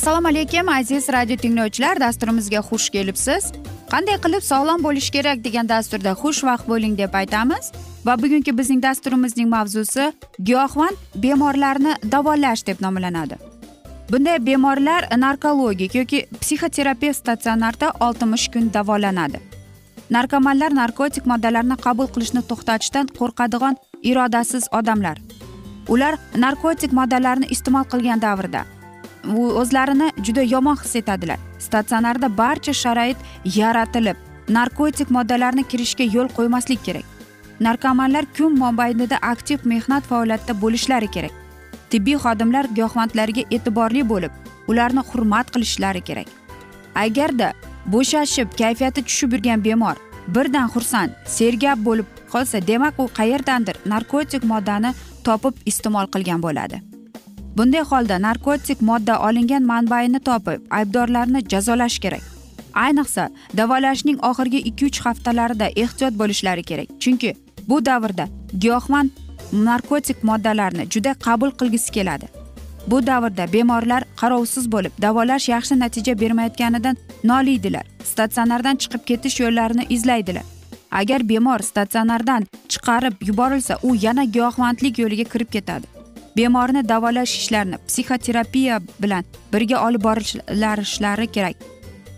assalomu alaykum aziz radio tinglovchilar. Dasturimizga xush kelibsiz. Qanday qilib sog'lom bo'lish kerak degan dasturda xushvaqt bo'ling deb aytamiz. Va bugungi bizning dasturimizning mavzusi giyohvand bemorlarni davolash deb nomlanadi. Bunday bemorlar narkologik yoki psixoterapiya statsionarda oltmish kun davolanadi. Narkomanlar narkotik moddalarni qabul qilishni to'xtatishdan qo'rqadigan irodasiz odamlar. Ular narkotik moddalarni iste'mol qilgan davrda o'zlarini juda yomon his etadilar. Statsionarda barcha sharoit yaratilib narkotik moddalarni kirishga yo'l qo'ymaslik kerak. Narkomanlar kun mobaynida aktiv mehnat faoliyatida bo'lishlari kerak. Tibbiy xodimlar giyohvandlarga e'tiborli bo'lib ularni hurmat qilishlari kerak. Agarda bo'shashib kayfiyati tushib yurgan bemor birdan xursand sergap bo'lib qolsa demak u qayerdandir narkotik moddani topib iste'mol qilgan bo'ladi. Bunday holda narkotik modda olingan manbaini topib aybdorlarni jazolash kerak. Ayniqsa davolashning oxirgi ikki uch haftalarida ehtiyot bo'lishlari kerak. Chunki bu davrda giyohvand narkotik moddalarni juda qabul qilgisi keladi. Bu davrda bemorlar qarovsiz bo'lib davolash yaxshi natija bermayotganidan noliydilar. Statsionardan chiqib ketish yo'llarini izlaydilar. Agar bemor statsionardan chiqarib yuborilsa u yana giyohvandlik yo'liga kirib ketadi. Bemorni davolash ishlarini psixoterapiya bilan birga olib borilishlari kerak.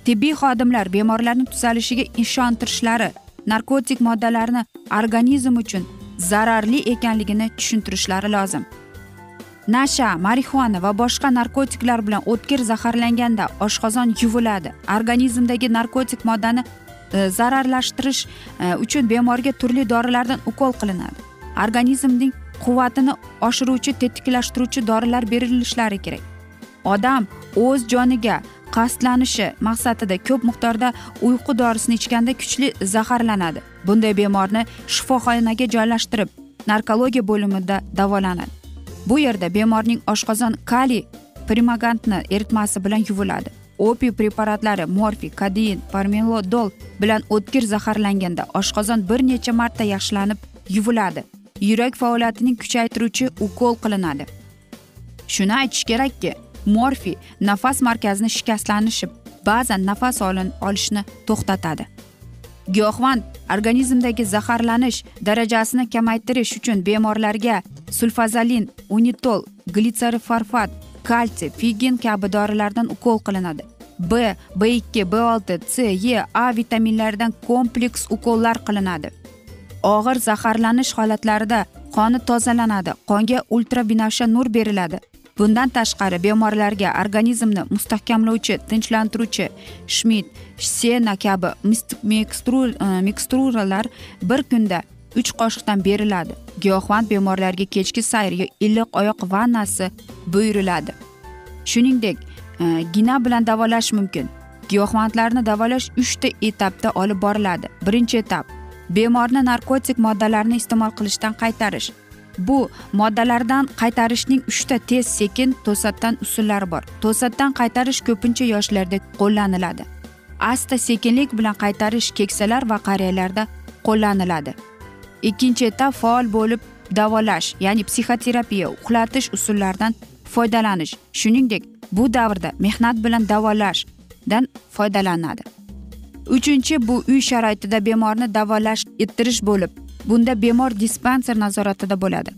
Tibbiy xodimlar bemorlarni tuzalishiga ishontirishlari narkotik moddalarni organizm uchun zararli ekanligini tushuntirishlari lozim. Nasha marixuana va boshqa narkotiklar bilan o'tkir zaharlanganda oshqozon yuviladi. Organizmdagi narkotik moddani e, zararlashtirish e, uchun bemorga turli dorilardan ukol qilinadi. Organizmning quvvatini oshiruvchi tetiklashtiruvchi dorilar berilishlari kerak. Odam o'z joniga qasdlanishi maqsadida ko'p miqdorda uyqu dorisini ichganda kuchli zaharlanadi. Bunday bemorni shifoxonaga joylashtirib narkologiya bo'limida davolanadi. Bu yerda bemorning oshqozon kaliy primagantni eritmasi bilan yuviladi. Opiy preparatlari morfiy kadein parmelodol bilan o'tkir zaharlanganda oshqozon bir necha marta yaxshilanib yuviladi. Yurak faoliyatini kuchaytiruvchi ukol qilinadi. Shuni aytish kerakki morfiy nafas markazini shikastlanishi ba'zan nafas olishni to'xtatadi. Giyohvand organizmdagi zaharlanish darajasini kamaytirish uchun bemorlarga sulfazalin unitol glitserifarfat kalsiy figin kabi dorilardan ukol qilinadi. B b ikki b olti c e a vitaminlaridan kompleks ukollar qilinadi. Og'ir zaharlanish holatlarida qoni tozalanadi qonga ultrabinafsha nur beriladi. Bundan tashqari bemorlarga organizmni mustahkamlovchi tinchlantiruvchi shmid sena kabi e, miksturalar bir kunda uch qoshiqdan beriladi. Giyohvand bemorlarga kechki sayr iliq oyoq vannasi buyuriladi. Shuningdek e, gina bilan davolash mumkin. Giyohvandlarni davolash uchta etapda olib boriladi. Birinchi etap bemorni narkotik moddalarni iste'mol qilishdan qaytarish. Bu moddalardan qaytarishning uchta tez sekin to'satdan usullari bor. To'satdan qaytarish ko'pincha yoshlarda qo'llaniladi. Asta sekinlik bilan qaytarish keksalar va qariyalarda qo'llaniladi. Ikkinchi etap faol bo'lib davolash ya'ni psixoterapiya uxlatish usullaridan foydalanish. Shuningdek bu davrda mehnat bilan davolashdan foydalanadi. Uchinchi bu uy sharoitida bemorni davolash ettirish bo'lib bunda bemor dispanser nazoratida bo'ladi.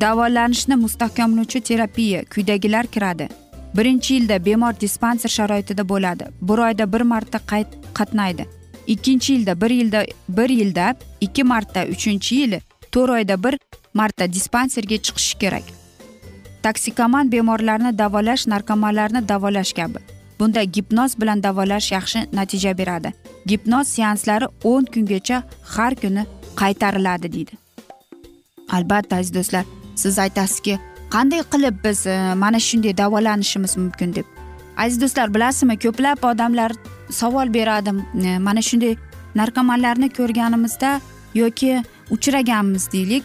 Davolanishni mustahkamlovchi terapiya quyidagilar kiradi. Birinchi yilda bemor dispanser sharoitida bo'ladi. Bir oyda bir marta qayt qatnaydi. Ikkinchi yilda bir yilda bir yilda ikki marta uchinchi yili to'rt oyda bir marta dispanserga chiqishi kerak. Toksikoman bemorlarni davolash narkomanlarni davolash kabi. Bunda gipnoz bilan davolash yaxshi natija beradi. Gipnoz seanslari o'n kungacha har kuni qaytariladi deydi. Albatta aziz do'stlar siz aytasizki qanday qilib biz e, mana shunday davolanishimiz mumkin deb. Aziz do'stlar bilasizmi ko'plab odamlar savol beradi e, mana shunday narkomanlarni ko'rganimizda yoki uchraganmiz deylik.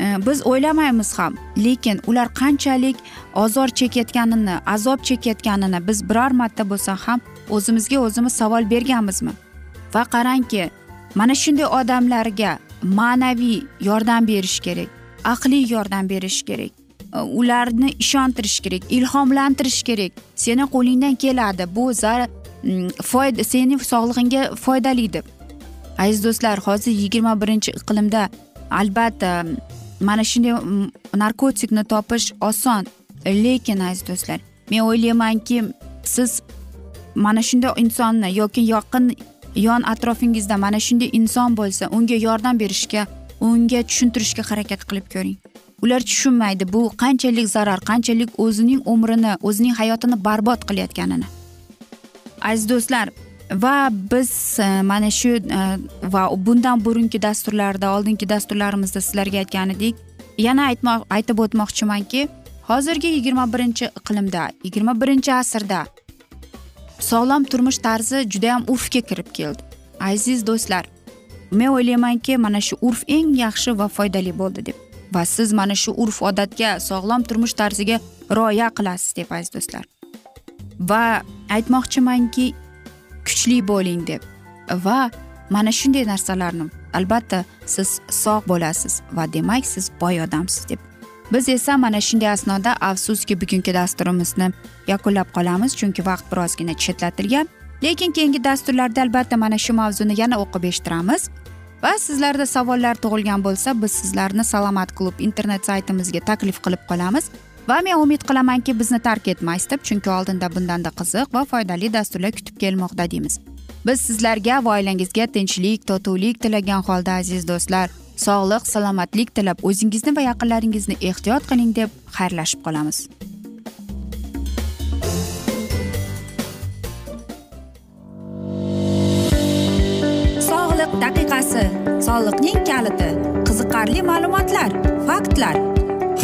Э, biz o'ylamaymiz ham lekin ular qanchalik ozor chekayotganini azob chekayotganini biz biror marta bo'lsa ham o'zimizga o'zimiz savol berganmizmi? Va qarangki mana shunday odamlarga ma'naviy yordam berish kerak aqliy yordam berish kerak e, ularni ishontirish kerak ilhomlantirish kerak. Seni qo'lingdan keladi bu zar mm, foyda seni sog'lig'ingga foydali deb aziz do'stlar hozir yigirma birinchi iqlimda albatta mana shunday mm, narkotikni topish oson lekin aziz do'stlar men o'ylaymanki siz mana shunday insonni yoki yaqin yon atrofingizda mana shunday inson bo'lsa unga yordam berishga unga tushuntirishga harakat qilib ko'ring. Ular tushunmaydi bu qanchalik zarar qanchalik o'zining umrini o'zining hayotini barbod qilayotganini. Aziz do'stlar va biz e, mana shu e, va bundan burungi dasturlarda oldingi dasturlarimizda sizlarga aytgan edik yana aytmoq aytib o'tmoqchimanki hozirgi yigirma birinchi iqlimda yigirma birinchi asrda sog'lom turmush tarzi judayam urfga kirib keldi. Aziz do'stlar men o'ylaymanki mana shu urf eng yaxshi va foydali bo'ldi deb va siz mana shu urf odatga sog'lom turmush tarziga rioya qilasiz deb aziz do'stlar. Va aytmoqchimanki kuchli bo'ling deb. Va mana shunday narsalarni albatta siz sog' bo'lasiz va demak siz boy odamsiz deb. Biz esa mana shunday asnoda afsuski bugungi dasturimizni yakunlab qolamiz chunki vaqt birozgina chetlatilgan. Lekin keyingi dasturlarda albatta mana shu mavzuni yana o'qib eshittiramiz. Va sizlarda savollar tug'ilgan bo'lsa biz sizlarni salomat klub internet saytimizga taklif qilib qolamiz. Va men umid qilamanki bizni tark etmaysiz deb chunki oldinda bundanda qiziq va foydali dasturlar kutib kelmoqda deymiz. Biz sizlarga va oilangizga tinchlik totuvlik tilagan holda aziz do'stlar sog'lik salomatlik tilab o'zingizni va yaqinlaringizni ehtiyot qiling deb xayrlashib qolamiz. Sog'liq daqiqasi soliqning kaliti qiziqarli ma'lumotlar faktlar.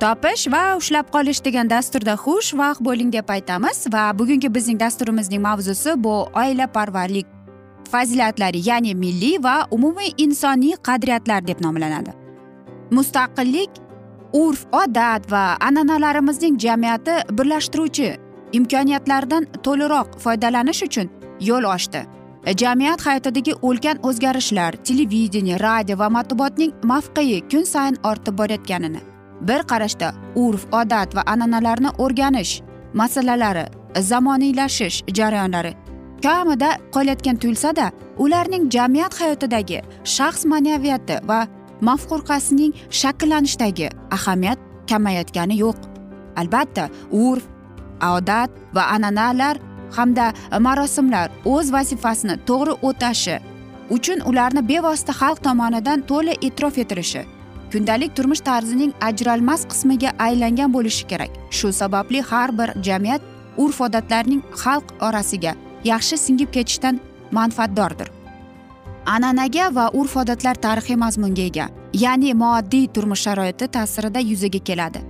Topish va ushlab qolish degan dasturda xush vaqt bo'ling deb aytamiz va bugungi bizning dasturimizning mavzusi bu oila parvarlik fazilatlari ya'ni milliy va umumiy insoniy qadriyatlar deb nomlanadi. Mustaqillik urf odat va an'analarimizning jamiyati birlashtiruvchi imkoniyatlaridan to'liqroq foydalanish uchun yo'l ochdi. Jamiyat hayotidagi ulkan o'zgarishlar televideniye radio va matbuotning mavqei kun sayin ortib borayotganini bir qarashda urf odat va an'analarni o'rganish masalalari zamoniylashish jarayonlari kamida qolayotgan tuyulsada ularning jamiyat hayotidagi shaxs ma'naviyati va mafqurqasining shakllanishdagi ahamiyat kamayotgani yo'q. Albatta urf odat va an'analar hamda marosimlar o'z vazifasini to'g'ri o'tashi uchun ularni bevosita xalq tomonidan to'la e'tirof etilishi kundalik turmush tarzining ajralmas qismiga aylangan bo'lishi kerak. Shu sababli har bir jamiyat urf odatlarning xalq orasiga yaxshi singib ketishdan manfaatdordir. An'anaga va urf odatlar tarixiy mazmunga ega ya'ni moddiy turmush sharoiti ta'sirida yuzaga keladi.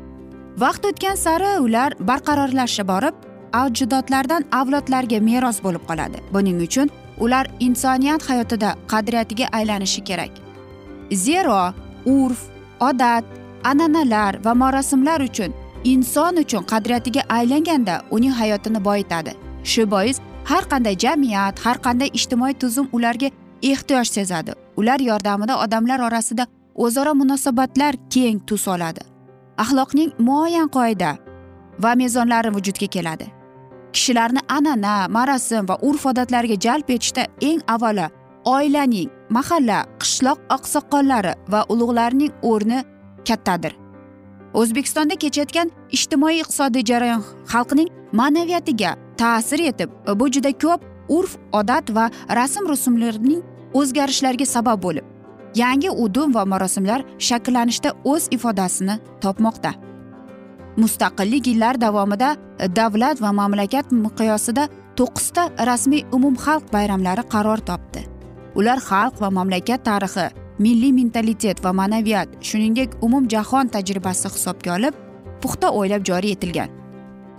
Vaqt o'tgan sari ular barqarorlashib borib ajdodlardan avlodlarga meros bo'lib qoladi. Buning uchun ular insoniyat hayotida qadriyatiga aylanishi kerak. Zero urf odat an'analar va marosimlar uchun inson uchun qadriyatiga aylanganda uning hayotini boyitadi. Shu bois har qanday jamiyat har qanday ijtimoiy tuzum ularga ehtiyoj sezadi. Ular yordamida odamlar orasida o'zaro munosabatlar keng tus oladi. Axloqning muayyan qoida va mezonlari vujudga keladi. Kishilarni an'ana marosim va urf odatlarga jalb etishda eng avvalo oilaning mahalla qishloq oqsoqollari va ulug'larning o'rni kattadir. O'zbekistonda kechayotgan ijtimoiy iqtisodiy jarayon xalqning ma'naviyatiga ta'sir etib bu juda ko'p urf odat va rasm rusumlarning o'zgarishlarga sabab bo'lib yangi udum va marosimlar shakllanishda o'z ifodasini topmoqda. Mustaqillik yillar davomida davlat va mamlakat miqyosida to'qqizta rasmiy umumxalq bayramlari qaror topdi. Ular xalq va mamlakat tarixi milliy mentalitet va ma'naviyat shuningdek umumjahon tajribasi hisobga olib puxta o'ylab joriy etilgan.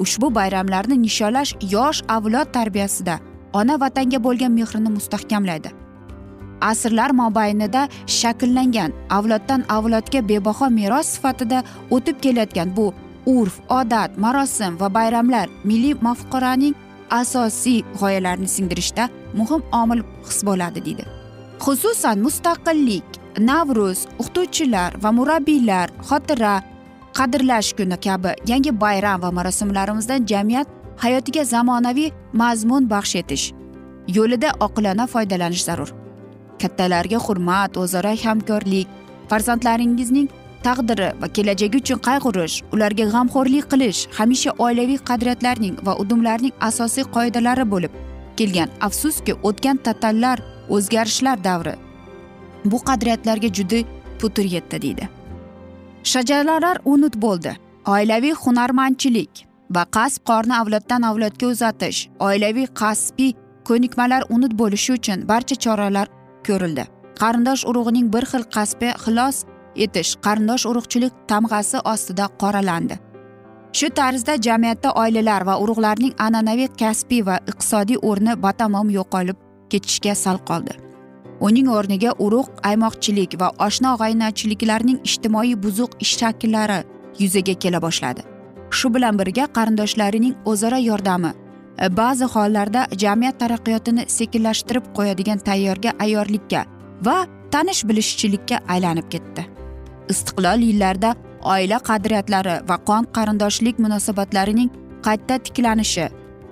Ushbu bayramlarni nishonlash yosh avlod tarbiyasida ona vatanga bo'lgan mehrini mustahkamlaydi. Asrlar mobaynida shakllangan avloddan avlodga bebaho meros sifatida o'tib kelayotgan bu urf odat marosim va bayramlar milliy mafquraning asosiy g'oyalarini singdirishda muhim omil his bo'ladi deydi. Xususan mustaqillik navruz o'qituvchilar va murabbiylar xotira qadrlash kuni kabi yangi bayram va marosimlarimizdan jamiyat hayotiga zamonaviy mazmun baxsh etish yo'lida oqilona foydalanish zarur. Kattalarga hurmat o'zaro hamkorlik farzandlaringizning taqdiri va kelajagi uchun qayg'urish ularga g'amxo'rlik qilish hamisha oilaviy qadriyatlarning va udumlarning asosiy qoidalari bo'lib kelgan afsuski o'tgan totallar o'zgarishlar davri bu qadriyatlarga juda putur yetdi deydi. Shajaralar unut bo'ldi. Oilaviy hunarmandchilik va kasb qorni avloddan avlodga uzatish oilaviy kasbiy ko'nikmalar unut bo'lishi uchun barcha choralar ko'rildi. Qarindosh urug'ning bir xil kasbi xilos etish qarindosh urug'chilik tamg'asi ostida qoralandi. Shu tarzda jamiyatda oilalar va urug'larning an'anaviy kasbiy va iqtisodiy o'rni batamom yo'qolib ketishga sal qoldi. Uning o'rniga urug' aymoqchilik va oshna og'aynachiliklarning ijtimoiy buzuq ish shakllari yuzaga kela boshladi. Shu bilan birga qarindoshlarining o'zaro yordami e, ba'zi hollarda jamiyat taraqqiyotini sekinlashtirib qo'yadigan tayyorga ayyorlikka va tanish bilishchilikka aylanib ketdi. Istiqlol yillarida oila qadriyatlari va qon qarindoshlik munosabatlarining qayta tiklanishi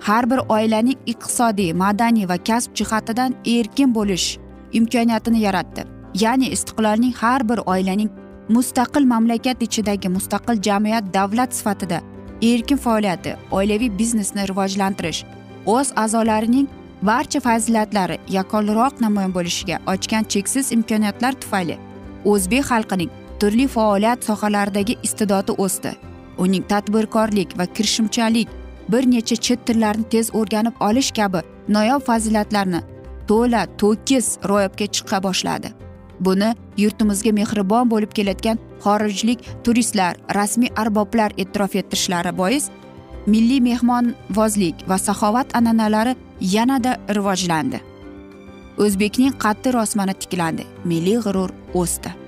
har bir oilaning iqtisodiy madaniy va kasb jihatidan erkin bo'lish imkoniyatini yaratdi. Ya'ni istiqlolning har bir oilaning mustaqil mamlakat ichidagi mustaqil jamiyat davlat sifatida erkin faoliyati oilaviy biznesni rivojlantirish o'z a'zolarining barcha fazilatlari yakunroq namoyon bo'lishiga ochgan cheksiz imkoniyatlar tufayli o'zbek xalqining turli faoliyat sohalaridagi iste'dodi o'sdi. Uning tadbirkorlik va kirishimchalik bir necha chet tillarni tez o'rganib olish kabi noyob fazilatlarni to'la to'kis ro'yobga chiqa boshladi. Buni yurtimizga mehribon bo'lib kelayotgan xorijlik turistlar rasmiy arboblar e'tirof etishlari bois milliy mehmonvozlik va saxovat an'analari yanada rivojlandi. O'zbekning qaddi rosmani tiklandi milliy g'urur o'sdi.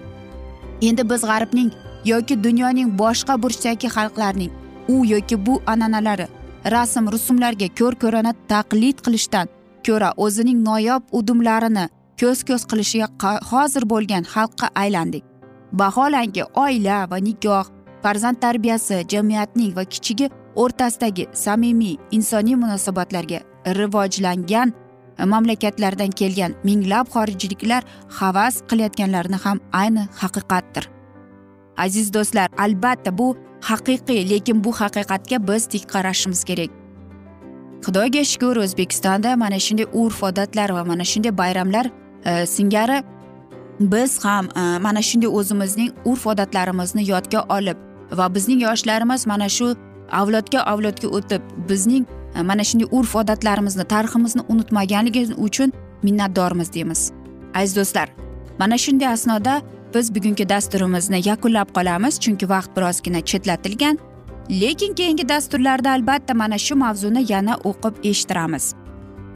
Endi biz g'arbning yoki dunyoning boshqa burchidagi xalqlarning u yoki bu an'analari rasm rusumlarga ko'r ko'rona taqlid qilishdan ko'ra o'zining noyob udumlarini ko'z ko'z qilishiga hozir bo'lgan xalqqa aylandik. Vaholanki oila va nikoh farzand tarbiyasi jamiyatning va kichigi o'rtasidagi samimiy insoniy munosabatlarga rivojlangan mamlakatlardan kelgan minglab xorijliklar havas qilayotganlarini ham ayni haqiqatdir. Aziz do'stlar albatta bu haqiqiy lekin bu haqiqatga biz tik qarashimiz kerak. Xudoga shukur o'zbekistonda mana shunday urf odatlar va mana shunday bayramlar e, singari biz ham e, mana shunday o'zimizning urf odatlarimizni yodga olib va bizning yoshlarimiz mana shu avlodga avlodga o'tib bizning E, mana shunday urf odatlarimizni tariximizni unutmaganligi uchun minnatdormiz deymiz. Aziz do'stlar mana shunday asnoda biz bugungi dasturimizni yakunlab qolamiz chunki vaqt birozgina chetlatilgan. Lekin keyingi dasturlarda albatta mana shu mavzuni yana o'qib eshittiramiz.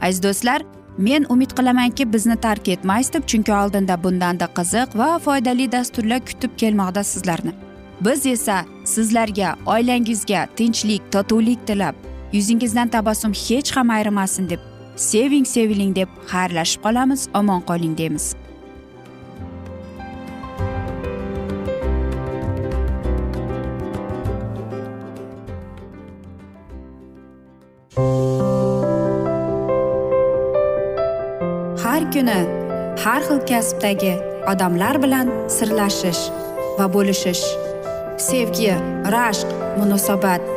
Aziz do'stlar men umid qilamanki bizni tark etmaysiz deb chunki oldinda bundanda qiziq va foydali dasturlar kutib kelmoqda sizlarni. Biz esa sizlarga oilangizga tinchlik totuvlik tilab yuzingizdan tabassum hech ham ayrimasin deb seving seviling deb xayrlashib qolamiz omon qoling deymiz. Har kuni har xil kasbdagi odamlar bilan sirlashish va bo'lishish sevgi rashq munosabat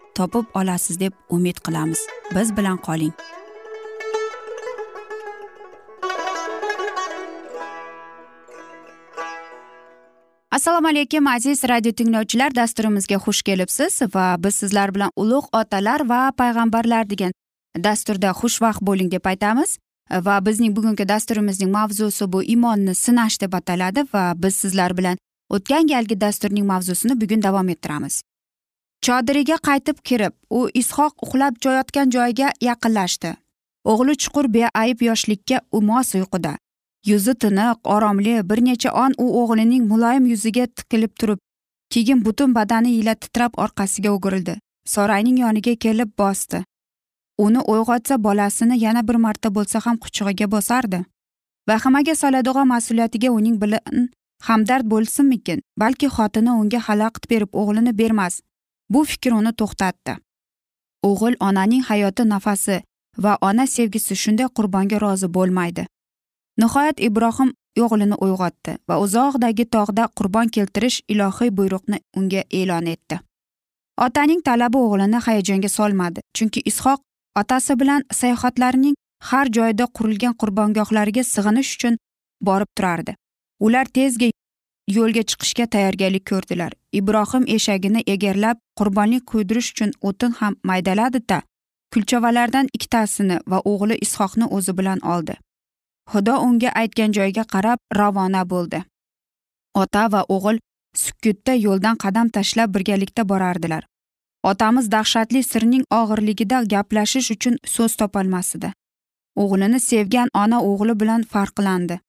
topib olasiz deb umid qilamiz. Biz bilan qoling. Assalomu alaykum aziz radio tinglovchilar. Dasturimizga xush kelibsiz va biz sizlar bilan ulug' otalar va payg'ambarlar degan dasturda xushvaqt bo'ling deb aytamiz. Va bizning bugungi dasturimizning mavzusi bu imonni sinash deb ataladi va biz sizlar bilan o'tgan galgi dasturning mavzusini bugun davom ettiramiz. Chodiriga qaytib kirib u ishoq uxlab yotgan joyiga yaqinlashdi. O'g'li chuqur beayb yoshlikka mos uyquda. Yuzi tiniq oromli bir necha on u o'g'lining muloyim yuziga tikilib turib keyin butun badani ila titrab orqasiga o'girildi. Sorayning yoniga kelib bosdi. Uni uyg'otsa bolasini yana bir marta bo'lsa ham quchog'iga bosardi. Vahimaga soladigan mas'uliyatiga uning bilan hamdard bo'lsinmikin balki xotini unga xalaqit berib o'g'lini bermas bu fikr uni to'xtatdi. O'g'il onaning hayoti nafasi va ona sevgisi shunday qurbonga rozi bo'lmaydi. Nihoyat ibrohim o'g'lini uyg'otdi va uzoqdagi tog'da qurbon keltirish ilohiy buyruqni unga e'lon etdi. Otaning talabi o'g'lini hayajonga solmadi chunki ishoq otasi bilan sayohatlarining har joyda qurilgan qurbongohlariga sig'inish uchun borib turardi. Ular tezga yo'lga chiqishga tayyorgarlik ko'rdilar. Ibrohim eshagini egarlab qurbonlik qo'ydirish uchun o'tin ham maydaladida kulchavalardan ikkitasini va o'g'li ishoqni o'zi bilan oldi. Xudo unga aytgan joyga qarab ravona bo'ldi. Ota va o'g'il sukutda yo'ldan qadam tashlab birgalikda borardilar. Otamiz dahshatli sirning og'irligida gaplashish uchun so'z topolmasdi. O'g'lini sevgan ona o'g'li bilan farqlandi.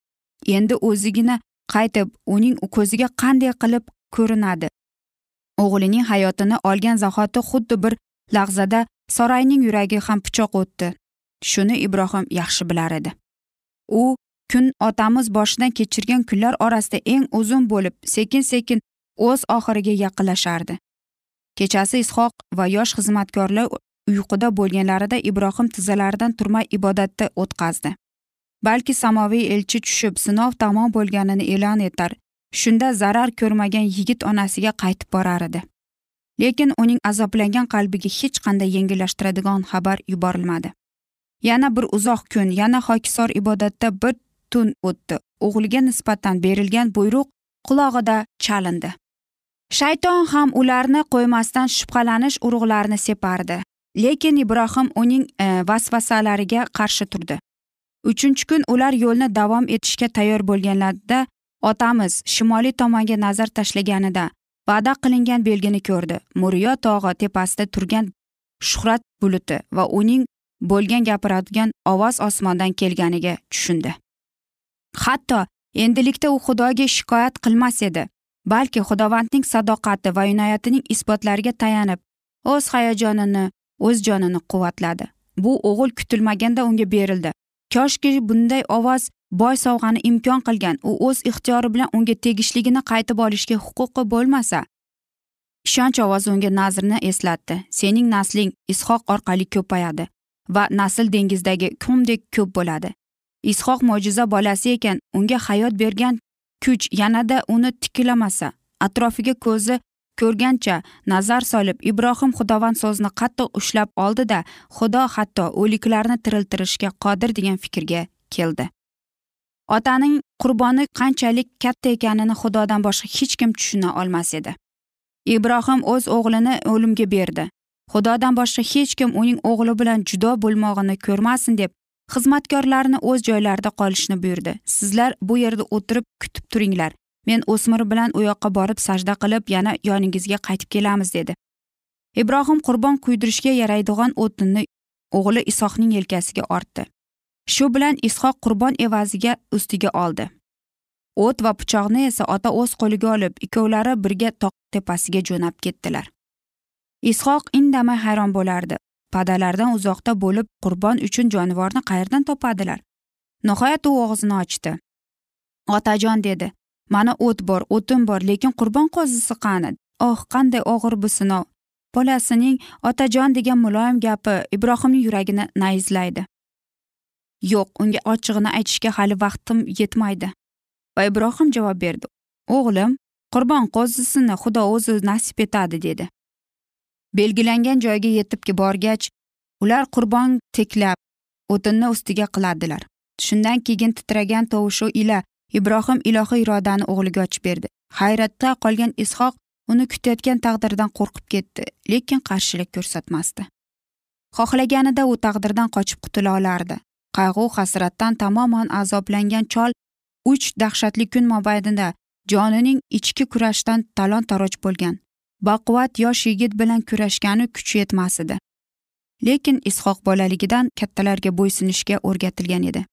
Endi o'zigina qaytib uning ko'ziga qanday qilib ko'rinadi? O'g'lining hayotini olgan zahoti xuddi bir lahzada saroyning yuragi ham pichoq o'tdi. Shuni ibrohim yaxshi bilar edi. U kun otamiz boshidan kechirgan kunlar orasida eng uzun bo'lib sekin sekin o'z oxiriga yaqinlashardi. Kechasi ishoq va yosh xizmatkorlar uyquda bo'lganlarida ibrohim tizzalaridan turmay ibodatda o'tkazdi balki samoviy elchi tushib sinov tamom bo'lganini e'lon etar. Shunda zarar ko'rmagan yigit onasiga qaytib borar edi. Lekin uning azoblangan qalbiga hech qanday yengillashtiradigan xabar yuborilmadi. Yana bir uzoq kun yana hokisor ibodatda bir tun o'tdi. O'g'liga nisbatan berilgan buyruq qulog'ida chalindi. Shayton ham ularni qo'ymasdan shubhalanish urug'larini separdi. Lekin ibrohim uning e, vasvasalariga qarshi turdi. Uchinchi kun ular yo'lni davom etishga tayyor bo'lganlarida otamiz shimoliy tomonga nazar tashlaganida va'da qilingan belgini ko'rdi. Muryo tog'i tepasida turgan shuhrat buluti va uning bo'lgan gapiradigan ovoz osmondan kelganiga tushundi. Hatto endilikda u xudoga shikoyat qilmas edi balki xudovandning sadoqati va inoyatining isbotlariga tayanib o'z hayajonini o'z jonini quvvatladi. Bu o'g'il kutilmaganda unga berildi. Koshki bunday ovoz boy sovg'ani imkon qilgan. U o'z ixtiyori bilan unga tegishligini qaytib olishga huquqi bo'lmasa ishonch ovozi unga nazrni eslatdi. Sening nasling ishoq orqali ko'payadi va nasl dengizdagi kumdek ko'p bo'ladi. Ishoq mo'jiza bolasi ekan unga hayot bergan kuch yanada uni tiklamasa atrofiga ko'zi ko'rgancha nazar solib ibrohim xudovand so'zni qattiq ushlab oldida xudo hatto o'liklarni tiriltirishga qodir degan fikrga keldi. Otaning qurboni qanchalik katta ekanini xudodan boshqa hech kim tushuna olmas edi. Ibrohim o'z o'g'lini o'limga berdi. Xudodan boshqa hech kim uning o'g'li bilan judo bo'lmog'ini ko'rmasin deb xizmatkorlarni o'z joylarida qolishni buyurdi. Sizlar bu yerda o'tirib kutib turinglar. Men o'smir bilan u yoqqa borib sajda qilib yana yoningizga qaytib kelamiz dedi. Ibrohim qurbon kuydirishga yaraydigan o'tinni o'g'li isoqning yelkasiga ortdi. Shu bilan ishoq qurbon evaziga ustiga oldi. O't va pichoqni esa ota o'z qo'liga olib ikkovlari birga tog' tepasiga jo'nab ketdilar. Ishoq indamay hayron bo'lardi. Padalardan uzoqda bo'lib qurbon uchun jonivorni qayerdan topadilar? Nihoyat u og'zini ochdi. Otajon dedi. Mana o't bor o'tin bor lekin qurbon qo'zisi qani? Oh qanday og'ir bu sinov. Bolasining otajon degan muloyim gapi ibrohimning yuragini nayizlaydi. Yo'q unga ochig'ini aytishga hali vaqtim yetmaydi. Va ibrohim javob berdi. O'g'lim qurbon qo'zisini xudo o'zi nasib etadi dedi. Belgilangan joyga yetib borgach ular qurbon teklab o'tinni ustiga qiladilar. Shundan keyin titragan tovushi ila ibrohim ilohiy irodani o'g'liga ochib berdi. Hayratda qolgan ishoq uni kutayotgan taqdirdan qo'rqib ketdi lekin qarshilik ko'rsatmasdi. Xohlaganida u taqdirdan qochib qutula olardi. Qayg'u hasratdan tamoman azoblangan chol uch dahshatli kun mobaynida jonining ichki kurashdan talon taroj bo'lgan baquvvat yosh yigit bilan kurashgani kuchi yetmas edi. Lekin ishoq bolaligidan kattalarga bo'ysunishga o'rgatilgan edi.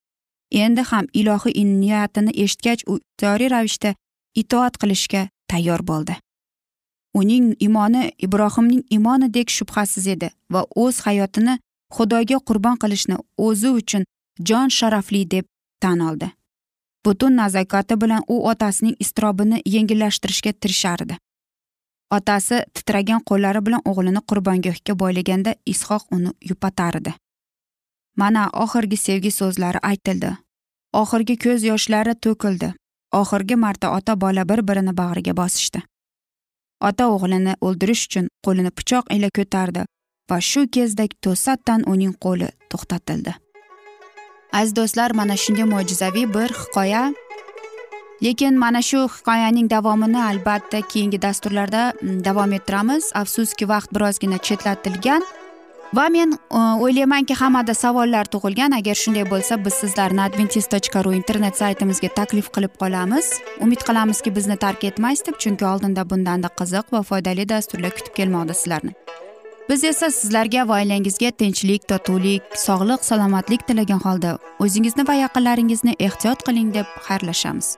Endi ham ilohiy niyatini eshitgach u ixtiyoriy ravishda itoat qilishga tayyor bo'ldi. Uning imoni ibrohimning imonidek shubhasiz edi va o'z hayotini xudoga qurbon qilishni o'zi uchun jon sharafli deb tan oldi. Butun nazokati bilan u otasining iztirobini yengillashtirishga tirishardi. Otasi titragan qo'llari bilan o'g'lini qurbongohga boylaganda ishoq uni yupatardi. Mana oxirgi sevgi so'zlari aytildi. Oxirgi ko'z yoshlari to'kildi. Oxirgi marta ota bola bir birini bag'riga bosishdi. Ota o'g'lini o'ldirish uchun qo'lini pichoq ila ko'tardi va shu kezda to'satdan uning qo'li to'xtatildi. Aziz do'stlar mana shunday mo'jizaviy bir hikoya. Lekin mana shu hikoyaning davomini albatta keyingi dasturlarda mm, davom ettiramiz. Afsuski vaqt birozgina chetlatilgan. Va men e, o'ylaymanki hammada savollar tug'ilgan. Agar shunday bo'lsa biz sizlarni adventis tochka ru internet saytimizga taklif qilib qolamiz. Umid qilamizki bizni tark etmaysiz deb chunki oldinda bundanda qiziq va foydali dasturlar kutib kelmoqda sizlarni. Biz esa sizlarga va oilangizga tinchlik totuvlik sog'lik salomatlik tilagan holda o'zingizni va yaqinlaringizni ehtiyot qiling deb xayrlashamiz.